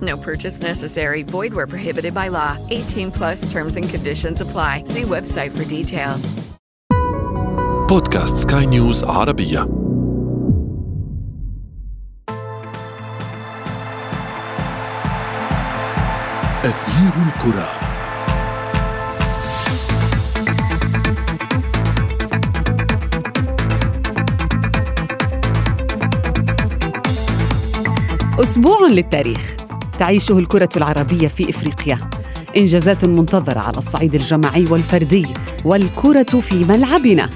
No purchase necessary. Void where prohibited by law. 18 plus terms and conditions apply. See website for details. بودكاست سكاي نيوز عربية أثير الكرة أسبوع للتاريخ تعيشه الكرة العربية في إفريقيا. إنجازات منتظرة على الصعيد الجماعي والفردي والكرة في ملعبنا.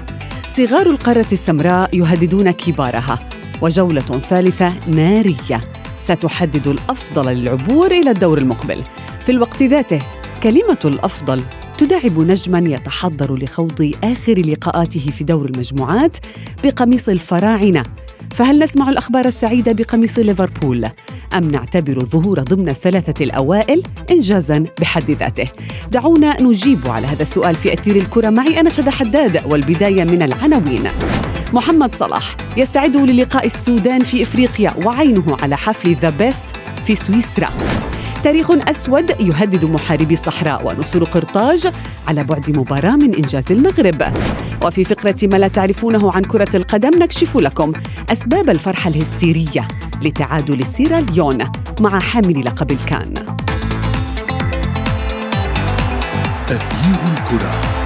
صغار القارة السمراء يهددون كبارها. وجولة ثالثة نارية. ستحدد الأفضل للعبور إلى الدور المقبل. في الوقت ذاته كلمة الأفضل تداعب نجما يتحضر لخوض آخر لقاءاته في دور المجموعات بقميص الفراعنة. فهل نسمع الأخبار السعيدة بقميص ليفربول؟ أم نعتبر الظهور ضمن الثلاثة الأوائل إنجازا بحد ذاته؟ دعونا نجيب على هذا السؤال في أثير الكرة معي أنا شد حداد والبداية من العناوين. محمد صلاح يستعد للقاء السودان في إفريقيا وعينه على حفل The Best في سويسرا. تاريخ أسود يهدد محاربي الصحراء ونصر قرطاج على بعد مباراة من إنجاز المغرب. وفي فقرة ما لا تعرفونه عن كرة القدم نكشف لكم أسباب الفرحة الهستيرية لتعادل سيراليون مع حامل لقب الكان. أثير الكرة.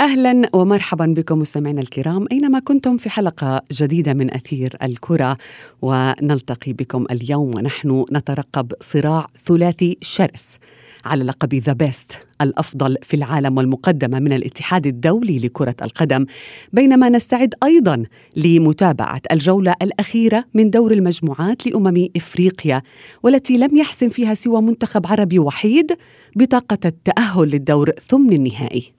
أهلا ومرحبا بكم مستمعينا الكرام أينما كنتم في حلقة جديدة من أثير الكرة ونلتقي بكم اليوم ونحن نترقب صراع ثلاثي شرس على لقب ذا بيست الأفضل في العالم والمقدمة من الاتحاد الدولي لكرة القدم بينما نستعد أيضا لمتابعة الجولة الأخيرة من دور المجموعات لأمم إفريقيا والتي لم يحسم فيها سوى منتخب عربي وحيد بطاقة التأهل للدور ثمن النهائي.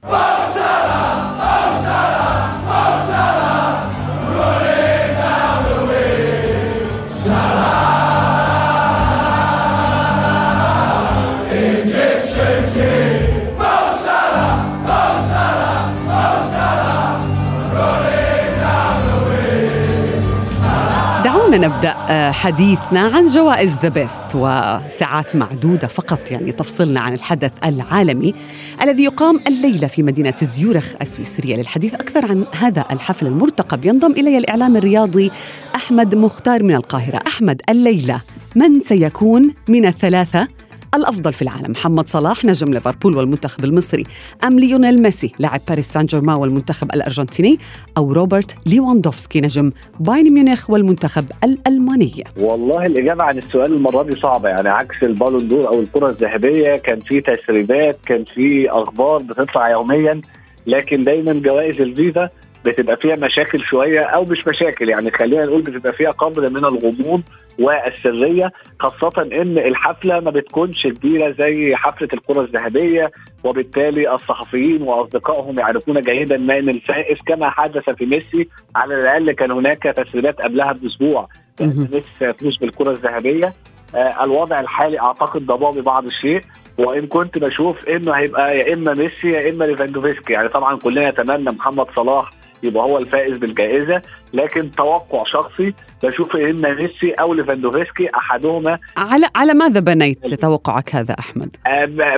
نبدأ آه، حديثنا عن جوائز The Best وساعات معدودة فقط يعني تفصلنا عن الحدث العالمي الذي يقام الليلة في مدينة زيورخ السويسرية. للحديث أكثر عن هذا الحفل المرتقب ينضم إلي الإعلامي الرياضي أحمد مختار من القاهرة. أحمد الليلة من سيكون من الثلاثة الأفضل في العالم. محمد صلاح نجم ليفربول والمنتخب المصري. أم ليونيل ميسي لاعب باريس سان جيرمان والمنتخب الأرجنتيني. أو روبرت ليواندوفسكي نجم بايرن ميونخ والمنتخب الألماني. والله الإجابة عن السؤال المرة دي صعبة. يعني عكس البالون دور أو الكرة الذهبية كان في تسريبات كان في أخبار بتطلع يوميا لكن دايما جوائز الفيفا بتبقى فيها مشاكل شوية أو مش مشاكل يعني خلينا نقول بتبقى فيها قدر من الغموض والسرية خاصة إن الحفلة ما بتكونش كبيرة زي حفلة الكرة الذهبية وبالتالي الصحفيين وأصدقائهم يعرفون جيدا من الفائز كما حدث في ميسي على الأقل كان هناك تسريبات قبلها بأسبوع. مهم. ميسي سيفوز بالكرة الذهبية. آه، الوضع الحالي أعتقد ضبابي بعض الشيء. وإن كنت بشوف إنه هيبقى يا إما ميسي يا إما ليفاندوفسكي. يعني طبعا كلنا نتمنى محمد صلاح يبقى هو الفائز بالجائزة. لكن توقع شخصي بشوف إن ميسي أو ليفاندوفسكي أحدهما. على على ماذا بنيت توقعك هذا أحمد؟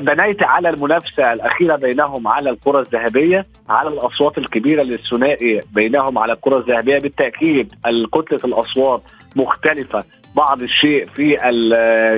بنيت على المنافسة الأخيرة بينهم على الكرة الذهبية على الأصوات الكبيرة للثنائي بينهم على الكرة الذهبية. بالتأكيد كتله الأصوات مختلفة. بعض الشيء في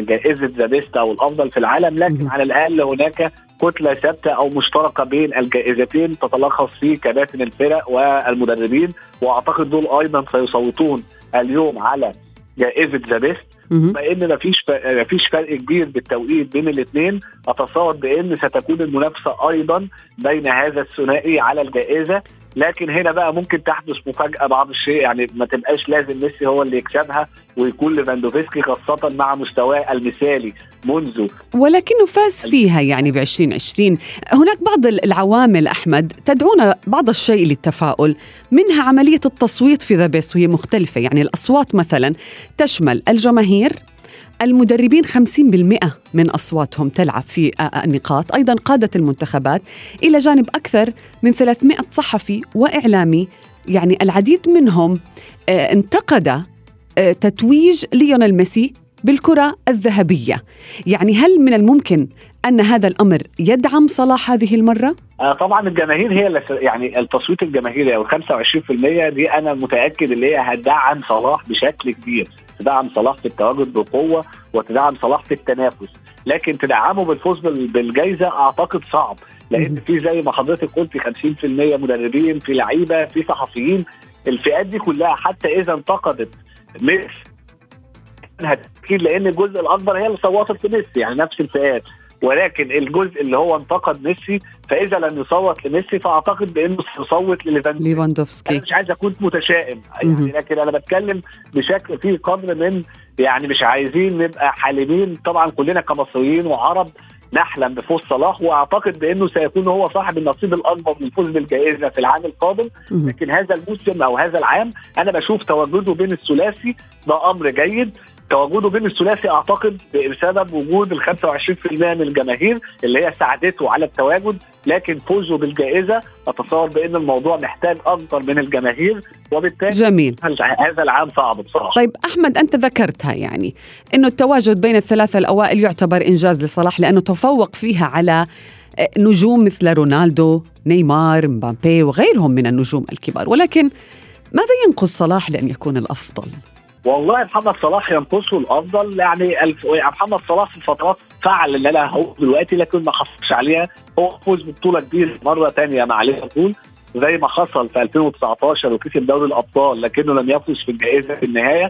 جائزه The Best أو الأفضل في العالم لكن. على الأقل هناك كتلة ثابتة أو مشتركة بين الجائزتين تتلخص في كباتن الفرق والمدربين وأعتقد دول أيضا سيصوتون اليوم على جائزة The Best مهم. بما إن مفيش مفيش فرق كبير بالتوقيت بين الاثنين أتصور بإن ستكون المنافسة أيضا بين هذا الثنائي على الجائزة لكن هنا بقى ممكن تحدث مفاجأة بعض الشيء يعني ما تبقاش لازم ميسي هو اللي يكسبها ويكون ليفاندوفسكي خاصة مع مستواه المثالي منذ ولكنه فاز فيها يعني ب 2020 هناك بعض العوامل أحمد تدعونا بعض الشيء للتفاؤل. منها عملية التصويت في The Best وهي مختلفة. يعني الأصوات مثلا تشمل الجماهير المدربين 50% من أصواتهم تلعب في النقاط. أيضا قادة المنتخبات إلى جانب أكثر من 300 صحفي وإعلامي. يعني العديد منهم انتقد تتويج ليونيل ميسي بالكرة الذهبية. يعني هل من الممكن أن هذا الأمر يدعم صلاح هذه المرة؟ آه طبعا الجماهير هي اللي يعني التصويت الجماهيري أو 25% دي أنا متأكد ان هي هتدعم صلاح بشكل كبير. تدعم صلاح في التواجد بقوة وتدعم صلاح في التنافس. لكن تدعمه بالفوز بال- بالجائزه أعتقد صعب. لأن في زي ما حضرتك قلتي 50% مدربين في لعيبة في صحفيين. الفئات دي كلها حتى إذا انتقدت ميسي لأن الجزء الأكبر هي اللي صوتت لميسي. يعني نفس الفئات. ولكن الجزء اللي هو انتقد ميسي فإذا لم يصوت لميسي فأعتقد بأنه سيصوت لليفاندوفسكي. أنا مش عايز أكون متشائم. يعني لكن أنا بتكلم بشكل فيه قدر من يعني مش عايزين نبقى حالمين. طبعا كلنا كمصريين وعرب نحلم بفوز صلاح وأعتقد بأنه سيكون هو صاحب النصيب الأكبر من الفوز بالجائزة في العام القادم. لكن هذا الموسم أو هذا العام أنا بشوف تواجده بين الثلاثي ده أمر جيد. تواجده بين الثلاثي أعتقد بسبب وجود ال 25% من الجماهير اللي هي ساعدته على التواجد لكن فوزه بالجائزة أتصور بأن الموضوع محتاج أكبر من الجماهير وبالتالي جميل هذا العام صعب بصراحة طيب أحمد أنت ذكرتها يعني أنه التواجد بين الثلاثة الأوائل يعتبر إنجاز لصلاح لأنه تفوق فيها على آه، نجوم مثل رونالدو نيمار مبابي وغيرهم من النجوم الكبار ولكن ماذا ينقص صلاح لأن يكون الأفضل؟ والله محمد صلاح ينقصه الأفضل يعني الف... يعني محمد صلاح في فترات فعل اللي أنا هقول دلوقتي لكن ما حصلش عليها. هو فوز ببطولة كبيرة مرة ثانية مع ليفربول زي ما حصل في 2019 وكسب دوري الأبطال لكنه لم يفوز في الجائزة في النهاية.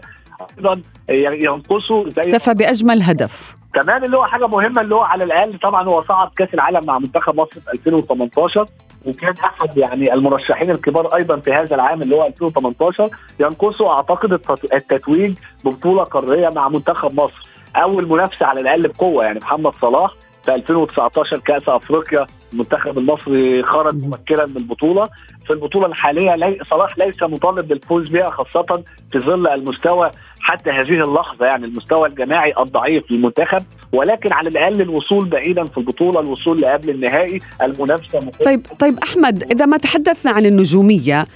أيضا ينقصه زي اكتفى بأجمل هدف. كمان اللي هو حاجة مهمة اللي هو على الأقل طبعا هو صعد كأس العالم مع منتخب مصر في 2018 وكان أحد يعني المرشحين الكبار أيضا في هذا العام اللي هو 2018 ينقصه أعتقد التت- التتويج ببطولة قارية مع منتخب مصر أول منافسة على الأقل بقوة يعني محمد صلاح في 2019 كأس أفريقيا المنتخب المصري خرج. مبكرا من البطولة في البطولة الحالية لي صلاح ليس مطالب بالفوز بها خاصة في ظل المستوى حتى هذه اللحظة يعني المستوى الجماعي الضعيف للمنتخب ولكن على الأقل الوصول بعيدا في البطولة الوصول لقبل النهائي المنافسة. طيب طيب أحمد إذا ما تحدثنا عن النجومية آه،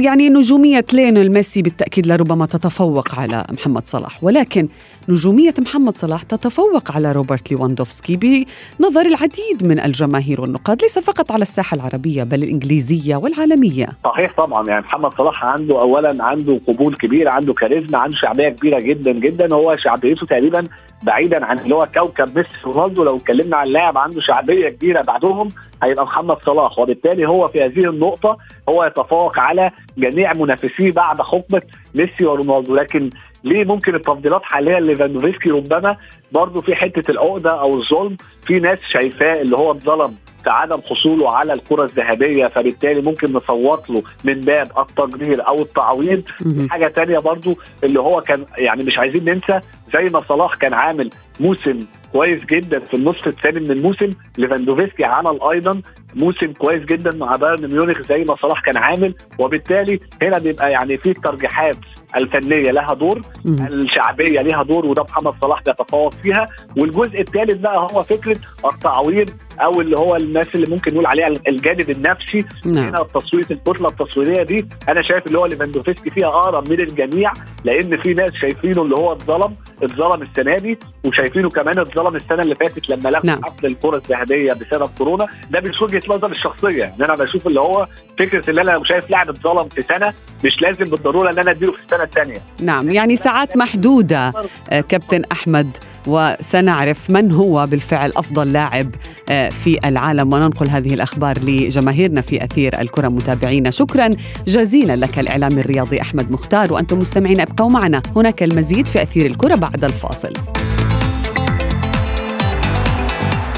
يعني نجومية ليونيل ميسي بالتأكيد لربما تتفوق على محمد صلاح ولكن نجومية محمد صلاح تتفوق على روبرت ليواندوفسكي بنظر العديد من الجماهير والنقاد ليس فقط على الساحة العربية بل الإنجليزية والعالمية. صحيح طبعا يعني محمد صلاح عنده اولا عنده قبول كبير عنده كاريزما عنده شعبية كبيرة جدا جدا. هو شعبيته تقريبا بعيدا عن اللي هو كوكب ميسي ورونالدو لو اتكلمنا عن لاعب عنده شعبية كبيرة بعدهم هيبقى محمد صلاح. وبالتالي هو في هذه النقطة هو يتفوق على جميع منافسيه بعد حقبة ميسي ورونالدو. لكن ليه ممكن التفضيلات حاليا ليفاندوفسكي؟ ربما برضه في حتة العقدة أو الظلم في ناس شايفاه اللي هو اتظلم في عدم حصوله على الكرة الذهبية فبالتالي ممكن نصوت له من باب التقدير أو التعويض. حاجة تانية برضو اللي هو كان يعني مش عايزين ننسى زي ما صلاح كان عامل موسم كويس جدا في النصف الثاني من الموسم ليفاندوفسكي عمل أيضا موسم كويس جدا مع بايرن ميونخ زي ما صلاح كان عامل وبالتالي هنا بيبقى يعني في ترجيحات الفنية لها دور. الشعبية ليها دور وده محمد صلاح بيتفوق فيها والجزء الثالث بقى هو فكرة التعويض أو اللي هو الناس اللي ممكن نقول عليها الجانب النفسي نعم. هنا التصويت الكتله التصويرية دي أنا شايف اللي هو ليفاندوفسكي فيها أقرب من الجميع لأن في ناس شايفينه اللي هو اتظلم اتظلم السنة دي وشايفينه كمان اتظلم السنة اللي فاتت لما لغى نعم. حفل الكرة الذهبية بسبب كورونا. ده مش وجهة نظري الشخصية إن أنا بشوف اللي هو فكرة إن أنا لو شايف لاعب اتظلم في سنة مش لازم بالضرورة إن أنا أديله في السنة الثانية نعم يعني ساعات محدودة آه، كابتن أحمد. وسنعرف من هو بالفعل أفضل لاعب آه، في العالم. وننقل هذه الأخبار لجماهيرنا في أثير الكرة متابعينا. شكرا جزيلا لك الإعلام الرياضي أحمد مختار. وأنتم مستمعين أبقوا معنا. هناك المزيد في أثير الكرة بعد الفاصل.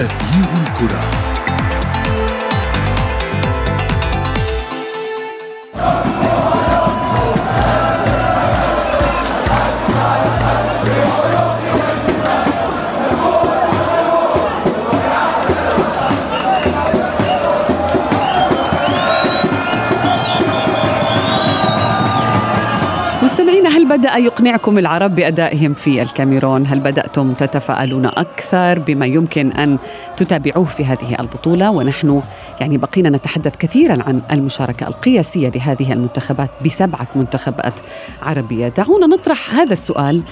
أثير الكرة. هل بدأ يقنعكم العرب بأدائهم في الكاميرون؟ هل بدأتم تتفاءلون أكثر بما يمكن أن تتابعوه في هذه البطولة؟ ونحن يعني بقينا نتحدث كثيرا عن المشاركة القياسية لهذه المنتخبات بسبعة منتخبات عربية. دعونا نطرح هذا السؤال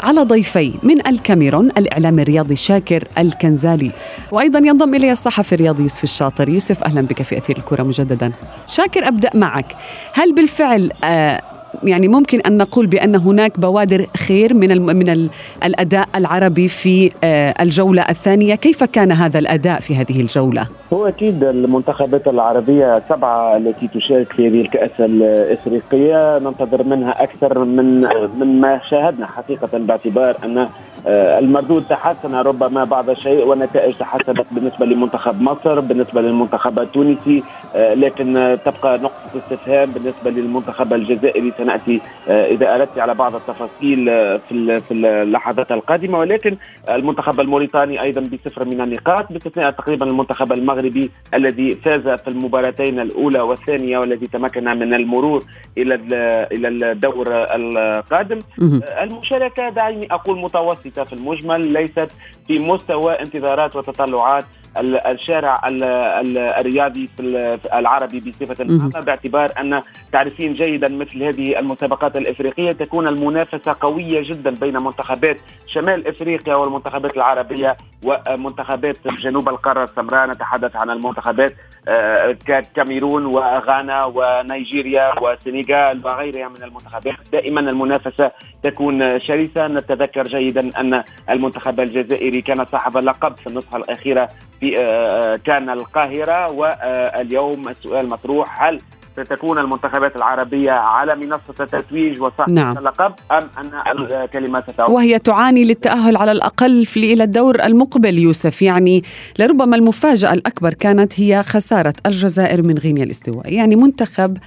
على ضيفي من الكاميرون الإعلام الرياضي شاكر الكنزالي. وأيضا ينضم إلي الصحفي الرياضي يوسف الشاطر. يوسف أهلا بك في أثير الكرة مجددا. شاكر أبدأ معك. هل بالفعل آه يعني ممكن أن نقول بأن هناك بوادر خير من من ال- الأداء العربي في آه، الجولة الثانية، كيف كان هذا الأداء في هذه الجولة؟ هو أكيد المنتخبات العربية سبعة التي تشارك في هذه الكأس الإفريقية. ننتظر منها أكثر من من ما شاهدنا حقيقة باعتبار أن آه، المردود تحسن ربما بعض الشيء والنتائج تحسنت بالنسبة لمنتخب مصر بالنسبة للمنتخب التونسي آه، لكن تبقى نقطة استفهام بالنسبة للمنتخب الجزائري. سنأتي آه، إذا أردت على بعض التفاصيل آه، في في اللحظات القادمة ولكن المنتخب الموريتاني أيضا بصفر من النقاط باستثناء تقريبا المنتخب المغربي الذي فاز في المباراتين الأولى والثانية والذي تمكن من المرور إلى ال- إلى الدور القادم مهم. المشاركة دعيني أقول متوسطة في المجمل ليست في مستوى انتظارات وتطلعات الشارع ال- ال- الرياضي في ال- في العربي بصفة. عامة باعتبار أن تعرفين جيدا مثل هذه المسابقات الإفريقية تكون المنافسة قوية جدا بين منتخبات شمال إفريقيا والمنتخبات العربية ومنتخبات جنوب القارة السمراء نتحدث عن المنتخبات آه، كاميرون وغانا ونيجيريا والسنغال وغيرها من المنتخبات دائما المنافسة تكون شرسة. نتذكر جيدا أن المنتخب الجزائري كان صاحب اللقب في النسخه الأخيرة في آه، كان القاهرة واليوم السؤال مطروح هل ستكون المنتخبات العربية على منصة التتويج وصاحبة نعم. اللقب أم أن الكلمة ستعود؟ وهي تعاني للتأهل على الأقل إلى الدور المقبل يوسف. يعني لربما المفاجأة الأكبر كانت هي خسارة الجزائر من غينيا الاستوائية يعني منتخب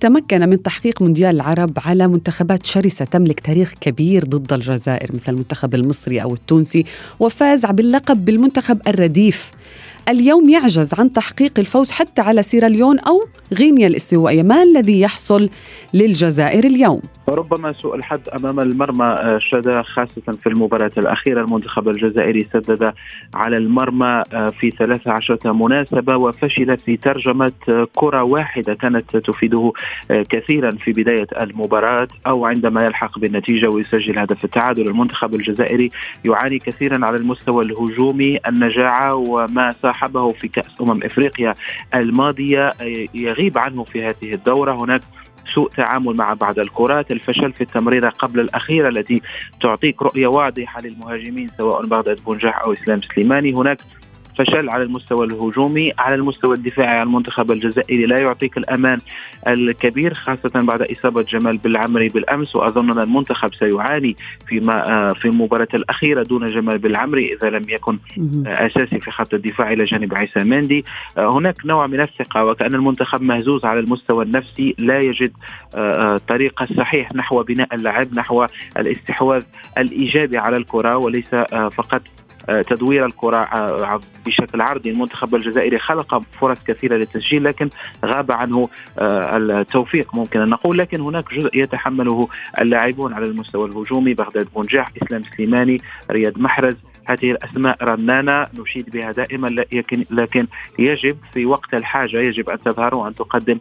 تمكن من تحقيق مونديال العرب على منتخبات شرسة تملك تاريخ كبير ضد الجزائر مثل المنتخب المصري أو التونسي وفاز باللقب بالمنتخب الرديف. اليوم يعجز عن تحقيق الفوز حتى على سيراليون أو غينيا الاستوائية ما الذي يحصل للجزائر اليوم؟ ربما سوء الحظ أمام المرمى آه، شدا خاصة في المباراة الأخيرة المنتخب الجزائري سدد على المرمى آه، في 13 مناسبة وفشل في ترجمة آه، كرة واحدة كانت تفيده كثيرا في بداية المباراة أو عندما يلحق بالنتيجة ويسجل هدف التعادل المنتخب الجزائري يعاني كثيرا على المستوى الهجومي النجاعة وما صاحبه في كأس أمم إفريقيا الماضية آه، يغيب عنه في هذه الدورة. هناك سوء تعامل مع بعض الكرات. الفشل في التمريرة قبل الأخيرة التي تعطيك رؤية واضحة للمهاجمين سواء بغداد بنجاح أو إسلام سليماني. هناك فشل على المستوى الهجومي على المستوى الدفاعي المنتخب الجزائري. لا يعطيك الأمان الكبير خاصة بعد إصابة جمال بالعمري بالأمس. وأظن أن المنتخب سيعاني فيما في المباراة الأخيرة دون جمال بالعمري إذا لم يكن أساسي في خط الدفاع إلى جانب عيسى مندي. هناك نوع من الثقة وكأن المنتخب مهزوز على المستوى النفسي. لا يجد الطريق الصحيح نحو بناء اللعب نحو الاستحواذ الإيجابي على الكرة وليس فقط تدوير الكرة بشكل عرضي. المنتخب الجزائري خلق فرص كثيرة للتسجيل لكن غاب عنه التوفيق ممكن أن نقول. لكن هناك جزء يتحمله اللاعبون على المستوى الهجومي بغداد بونجاح إسلام سليماني رياض محرز. هذه الأسماء رنانه نشيد بها دائما لكن لكن يجب في وقت الحاجة يجب أن تظهر وأن تقدم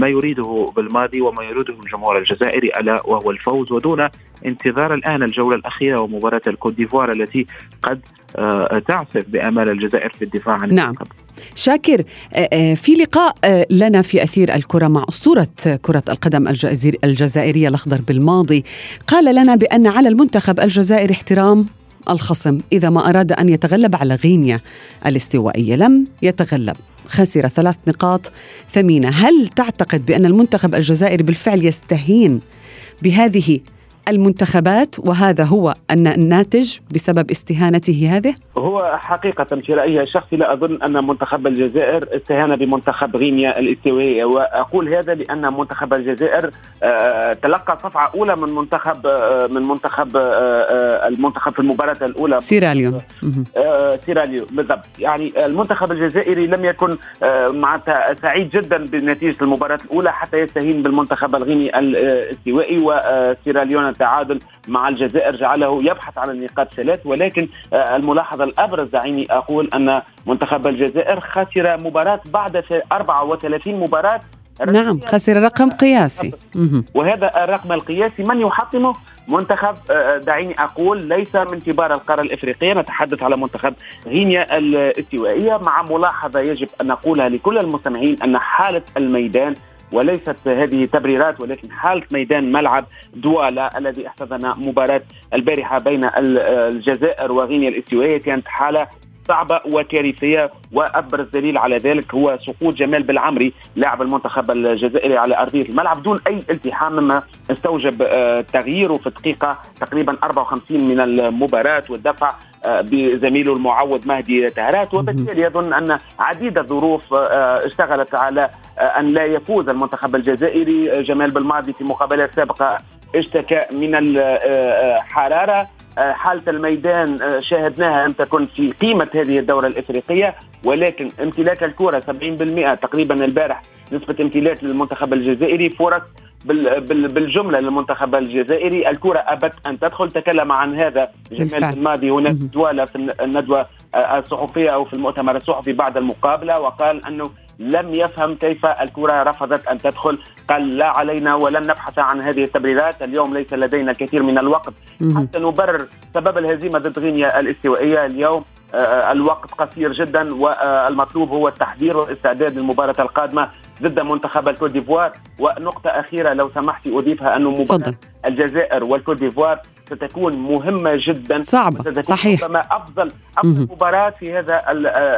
ما يريده بالماضي وما يريده الجمهور الجزائري ألا وهو الفوز. ودون انتظار الآن الجولة الأخيرة ومباراة الكوت ديفوار التي قد تعصف بأمال الجزائر في الدفاع عن نعم. شاكر في لقاء لنا في أثير الكرة مع أسطورة كرة القدم الجزائرية الأخضر بالماضي. قال لنا بأن على المنتخب الجزائري احترام الخصم إذا ما أراد أن يتغلب على غينيا الاستوائية. لم يتغلب. خسر ثلاث نقاط ثمينة. هل تعتقد بأن المنتخب الجزائري بالفعل يستهين بهذه المنتخبات وهذا هو الناتج بسبب استهانته هذه؟ هو حقيقة في رأيي الشخصي لا أظن أن منتخب الجزائر استهان بمنتخب غينيا الاستوائية وأقول هذا لأن منتخب الجزائر تلقى صفعة أولى من منتخب من منتخب المنتخب في المباراة الأولى. سيراليون سيراليون بالضبط. يعني المنتخب الجزائري لم يكن معناتها سعيد جدا بنتيجة المباراة الأولى حتى يستهين بالمنتخب الغيني الاستوائي. وسيراليون التعادل مع الجزائر جعله يبحث عن النقاط ثلاث ولكن الملاحظة الأبرز دعيني أقول أن منتخب الجزائر خسر مباراة بعد 34 مباراة. نعم خسر رقم قياسي. وهذا الرقم القياسي من يحطمه منتخب دعيني أقول ليس من كبار القارة الإفريقية. نتحدث على منتخب غينيا الاستوائية. مع ملاحظة يجب أن نقولها لكل المستمعين أن حالة الميدان وليست هذه تبريرات ولكن حالة ميدان ملعب دوالا الذي احتضن مباراة البارحة بين الجزائر وغينيا الاستوائية كانت حالة صعبة وكارثية وأبرز دليل على ذلك هو سقوط جمال بالعمري لاعب المنتخب الجزائري على أرضية الملعب دون أي التحام مما استوجب تغييره في الدقيقة تقريبا 54 من المباراة والدفع بزميله المعوض مهدي تهرات. وبالتالي يظن أن عديد الظروف اشتغلت على أن لا يفوز المنتخب الجزائري. جمال بالماضي في مقابلات سابقة اشتكى من الحرارة حالة الميدان شاهدناها لم تكن في قيمة هذه الدورة الإفريقية ولكن امتلاك الكرة 70% تقريبا البارح نسبة امتلاك للمنتخب الجزائري فرص بالجملة للمنتخب الجزائري. الكرة أبت أن تدخل. تكلم عن هذا جمال الماضي. هناك دوالة في الندوة الصحفية أو في المؤتمر الصحفي بعد المقابلة وقال أنه لم يفهم كيف الكرة رفضت أن تدخل. قال لا علينا ولن نبحث عن هذه التبريرات. اليوم ليس لدينا كثير من الوقت. حتى نبرر سبب الهزيمة ضد غينيا الاستوائية اليوم. الوقت قصير جدا والمطلوب هو التحضير والاستعداد للمباراة القادمة. ضد منتخب الكوت ديفوار. ونقطة أخيرة لو سمحتي أضيفها أنه مباراة الجزائر والكوت ديفوار ستكون مهمة جدا. صعبة. صحيح. ربما أفضل أفضل مباراة في هذا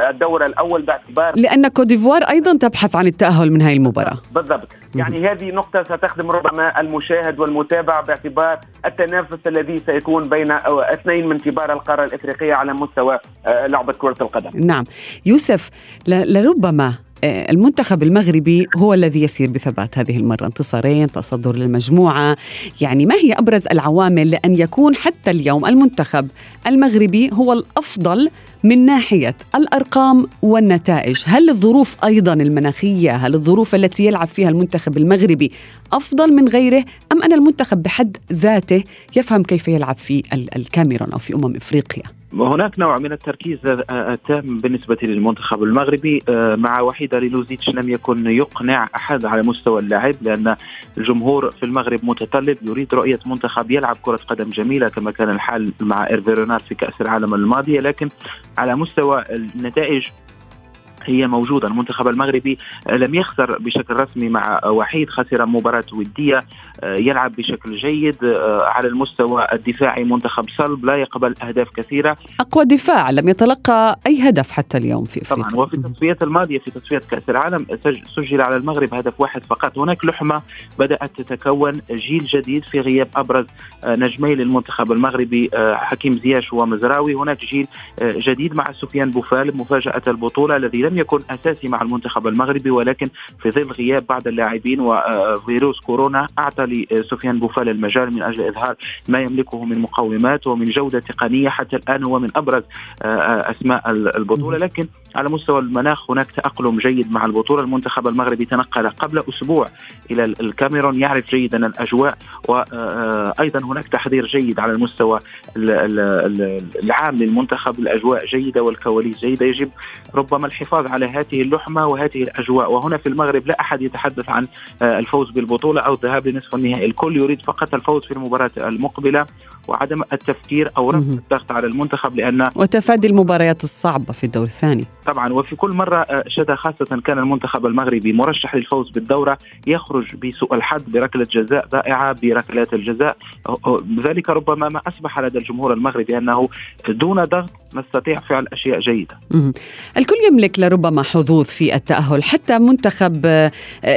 الدور الأول باعتبار لأن كوت ديفوار أيضا تبحث عن التأهل من هذه المباراة. بالضبط. يعني هذه نقطة ستخدم ربما المشاهد والمتابع باعتبار التنافس الذي سيكون بين اثنين من كبار القارة الإفريقية على مستوى لعبة كرة القدم. نعم. يوسف لربما المنتخب المغربي هو الذي يسير بثبات هذه المرة. انتصارين تصدر للمجموعة. يعني ما هي أبرز العوامل لأن يكون حتى اليوم المنتخب المغربي هو الأفضل من ناحية الأرقام والنتائج؟ هل الظروف أيضا المناخية هل الظروف التي يلعب فيها المنتخب المغربي أفضل من غيره أم أن المنتخب بحد ذاته يفهم كيف يلعب في الكاميرون أو في أمم إفريقيا؟ هناك نوع من التركيز التام بالنسبة للمنتخب المغربي مع وحيد خليلوزيتش لم يكن يقنع أحد على مستوى اللاعب لأن الجمهور في المغرب متطلب يريد رؤية منتخب يلعب كرة قدم جميلة كما كان الحال مع إيرفي رونار في كأس العالم الماضية لكن على مستوى النتائج هي موجودة. المنتخب المغربي لم يخسر بشكل رسمي مع وحيد خسر مباراة ودية يلعب بشكل جيد على المستوى الدفاعي. منتخب صلب لا يقبل أهداف كثيرة. أقوى دفاع لم يتلقى أي هدف حتى اليوم في أفريقيا. طبعا وفي التصفيات الماضية في تصفيات كأس العالم سجل على المغرب هدف واحد فقط. هناك لحمة بدأت تتكون جيل جديد في غياب أبرز نجمي للمنتخب المغربي حكيم زياش ومزراوي. هناك جيل جديد مع سفيان بوفال مفاجأة البطولة الذي لم يكن أساسي مع المنتخب المغربي ولكن في ظل غياب بعض اللاعبين وفيروس كورونا أعطى لسفيان بوفال المجال من أجل إظهار ما يملكه من مقومات ومن جودة تقنيه حتى الآن هو من أبرز أسماء البطولة. لكن على مستوى المناخ هناك تأقلم جيد مع البطولة. المنتخب المغربي تنقل قبل أسبوع إلى الكاميرون يعرف جيدا الأجواء وأيضا هناك تحضير جيد على المستوى العام للمنتخب. الأجواء جيدة والكواليس جيدة. يجب ربما الحفاظ على هذه اللحمة وهذه الأجواء. وهنا في المغرب لا أحد يتحدث عن الفوز بالبطولة أو الذهاب لنصف النهائي. الكل يريد فقط الفوز في المباراة المقبلة. وعدم التفكير أو رفع الضغط على المنتخب لأن وتفادي المباريات الصعبة في الدور الثاني. طبعا وفي كل مرة شدا خاصة كان المنتخب المغربي مرشح للفوز بالدورة يخرج بسوء الحظ بركلة جزاء ضائعة بركلات الجزاء. ذلك ربما ما أصبح لدى الجمهور المغربي أنه دون ضغط نستطيع فعل أشياء جيدة. الكل يملك لربما حظوظ في التأهل. حتى منتخب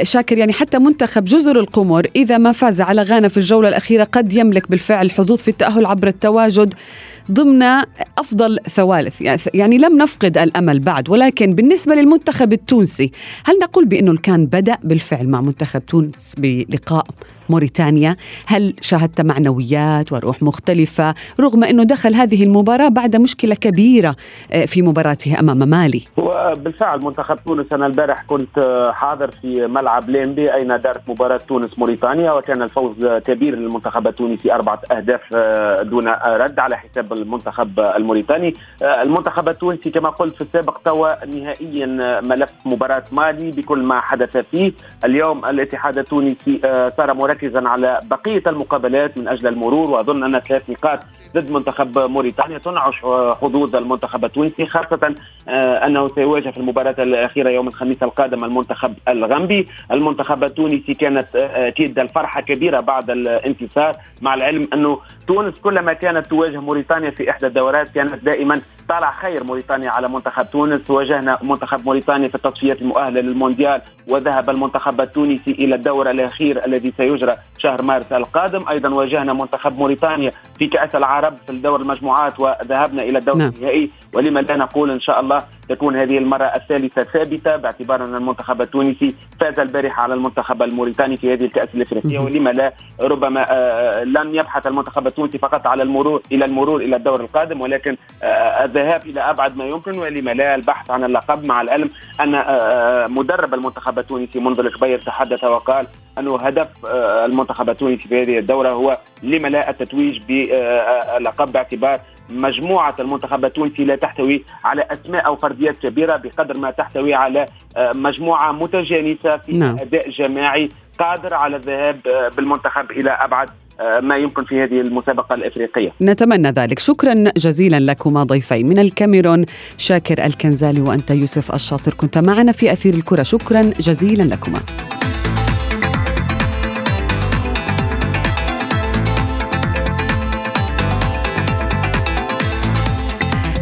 شاكر يعني حتى منتخب جزر القمر إذا ما فاز على غانا في الجولة الأخيرة قد يملك بالفعل حظوظ في التأهل عبر التواجد ضمن أفضل ثوالث. يعني لم نفقد الأمل بعد ولكن بالنسبة للمنتخب التونسي هل نقول بأنه كان بدأ بالفعل مع منتخب تونس بلقاء موريتانيا هل شاهدت معنويات وروح مختلفة رغم أنه دخل هذه المباراة بعد مشكلة كبيرة في مباراته أمام مالي؟ وبالفعل منتخب تونس أنا البارح كنت حاضر في ملعب ليمبي أين دارت مباراة تونس موريتانيا وكان الفوز كبير للمنتخب التونسي أربعة أهداف دون رد على حساب المنتخب الموريتاني. المنتخب التونسي كما قلت في السابق طوى نهائيا ملف مباراة مالي بكل ما حدث فيه. اليوم الاتحاد التونسي صار مركزا على بقية المقابلات من أجل المرور وأظن أن ثلاث نقاط ضد منتخب موريتانيا تنعش حظوظ المنتخب التونسي خاصة أنه سيواجه في المباراة الأخيرة يوم الخميس القادم المنتخب الغامبي. المنتخب التونسي كانت أكيد الفرحة كبيرة بعد الانتصار مع العلم أنه تونس كلما كانت تواجه موريتانيا في إحدى الدورات كانت دائما طالع خير موريتانيا على منتخب تونس. واجهنا منتخب موريتانيا في التصفيات المؤهله للمونديال وذهب المنتخب التونسي إلى الدور الأخير الذي eccetera شهر مارس القادم. أيضا واجهنا منتخب موريتانيا في كأس العرب في الدور المجموعات وذهبنا إلى الدور نعم. النهائي. ولما لا نقول إن شاء الله تكون هذه المرة الثالثة ثابتة باعتبار أن المنتخب التونسي فاز البارحة على المنتخب الموريتاني في هذه الكأس الإفريقية. ولما لا ربما لم يبحث المنتخب التونسي فقط على المرور إلى المرور إلى الدور القادم. ولكن الذهاب إلى أبعد ما يمكن. ولما لا البحث عن اللقب مع العلم أن مدرب المنتخب التونسي منذ الكبير تحدث وقال أنه هدف المنتخب التونسي في هذه الدورة هو لما لا التتويج بلقب باعتبار مجموعة المنتخب التونسي لا تحتوي على أسماء أو فرديات كبيرة بقدر ما تحتوي على مجموعة متجانسة في نعم. أداء جماعي قادر على الذهاب بالمنتخب إلى أبعد ما يمكن في هذه المسابقة الإفريقية. نتمنى ذلك. شكرا جزيلا لكما ضيفي. من الكاميرون شاكر الكنزالي وأنت يوسف الشاطر كنت معنا في أثير الكرة. شكرا جزيلا لكما.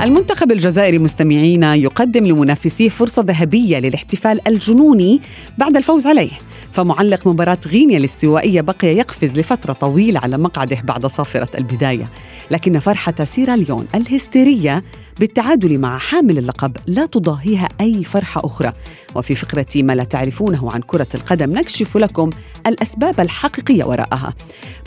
المنتخب الجزائري مستمعينا يقدم لمنافسيه فرصة ذهبية للاحتفال الجنوني بعد الفوز عليه. فمعلق مباراة غينيا الاستوائية بقي يقفز لفترة طويلة على مقعده بعد صافرة البداية. لكن فرحة سيراليون الهستيرية بالتعادل مع حامل اللقب لا تضاهيها أي فرحة أخرى. وفي فقرة ما لا تعرفونه عن كرة القدم نكشف لكم الأسباب الحقيقية وراءها.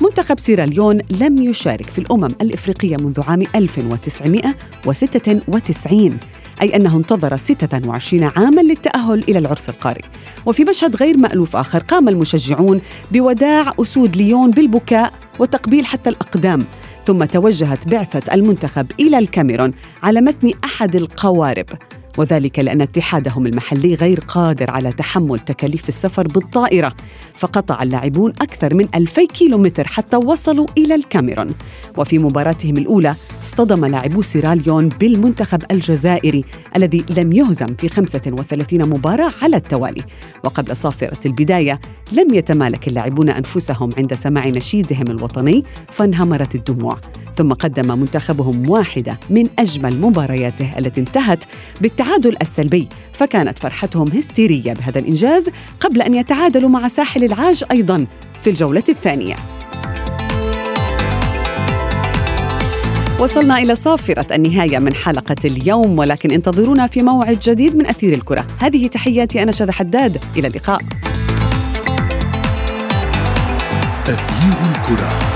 منتخب سيراليون لم يشارك في الأمم الإفريقية منذ عام 1996 أي أنه انتظر 26 عاما للتأهل إلى العرس القاري. وفي مشهد غير مألوف آخر قام المشجعون بوداع أسود ليون بالبكاء وتقبيل حتى الأقدام. ثم توجهت بعثة المنتخب إلى الكاميرون على متن أحد القوارب. وذلك لأن اتحادهم المحلي غير قادر على تحمل تكاليف السفر بالطائرة فقطع اللاعبون أكثر من 2000 كيلومتر حتى وصلوا إلى الكاميرون. وفي مباراتهم الأولى اصطدم لاعبو سيراليون بالمنتخب الجزائري الذي لم يهزم في 35 مباراة على التوالي. وقبل صافرة البداية لم يتمالك اللاعبون أنفسهم عند سماع نشيدهم الوطني فانهمرت الدموع. ثم قدم منتخبهم واحدة من أجمل مبارياته التي انتهت بالتعادل السلبي فكانت فرحتهم هستيرية بهذا الإنجاز قبل أن يتعادلوا مع ساحل العاج أيضا في الجولة الثانية. وصلنا إلى صافرة النهاية من حلقة اليوم ولكن انتظرونا في موعد جديد من أثير الكرة. هذه تحياتي أنا شذى حداد. إلى اللقاء. تغيير الكرة.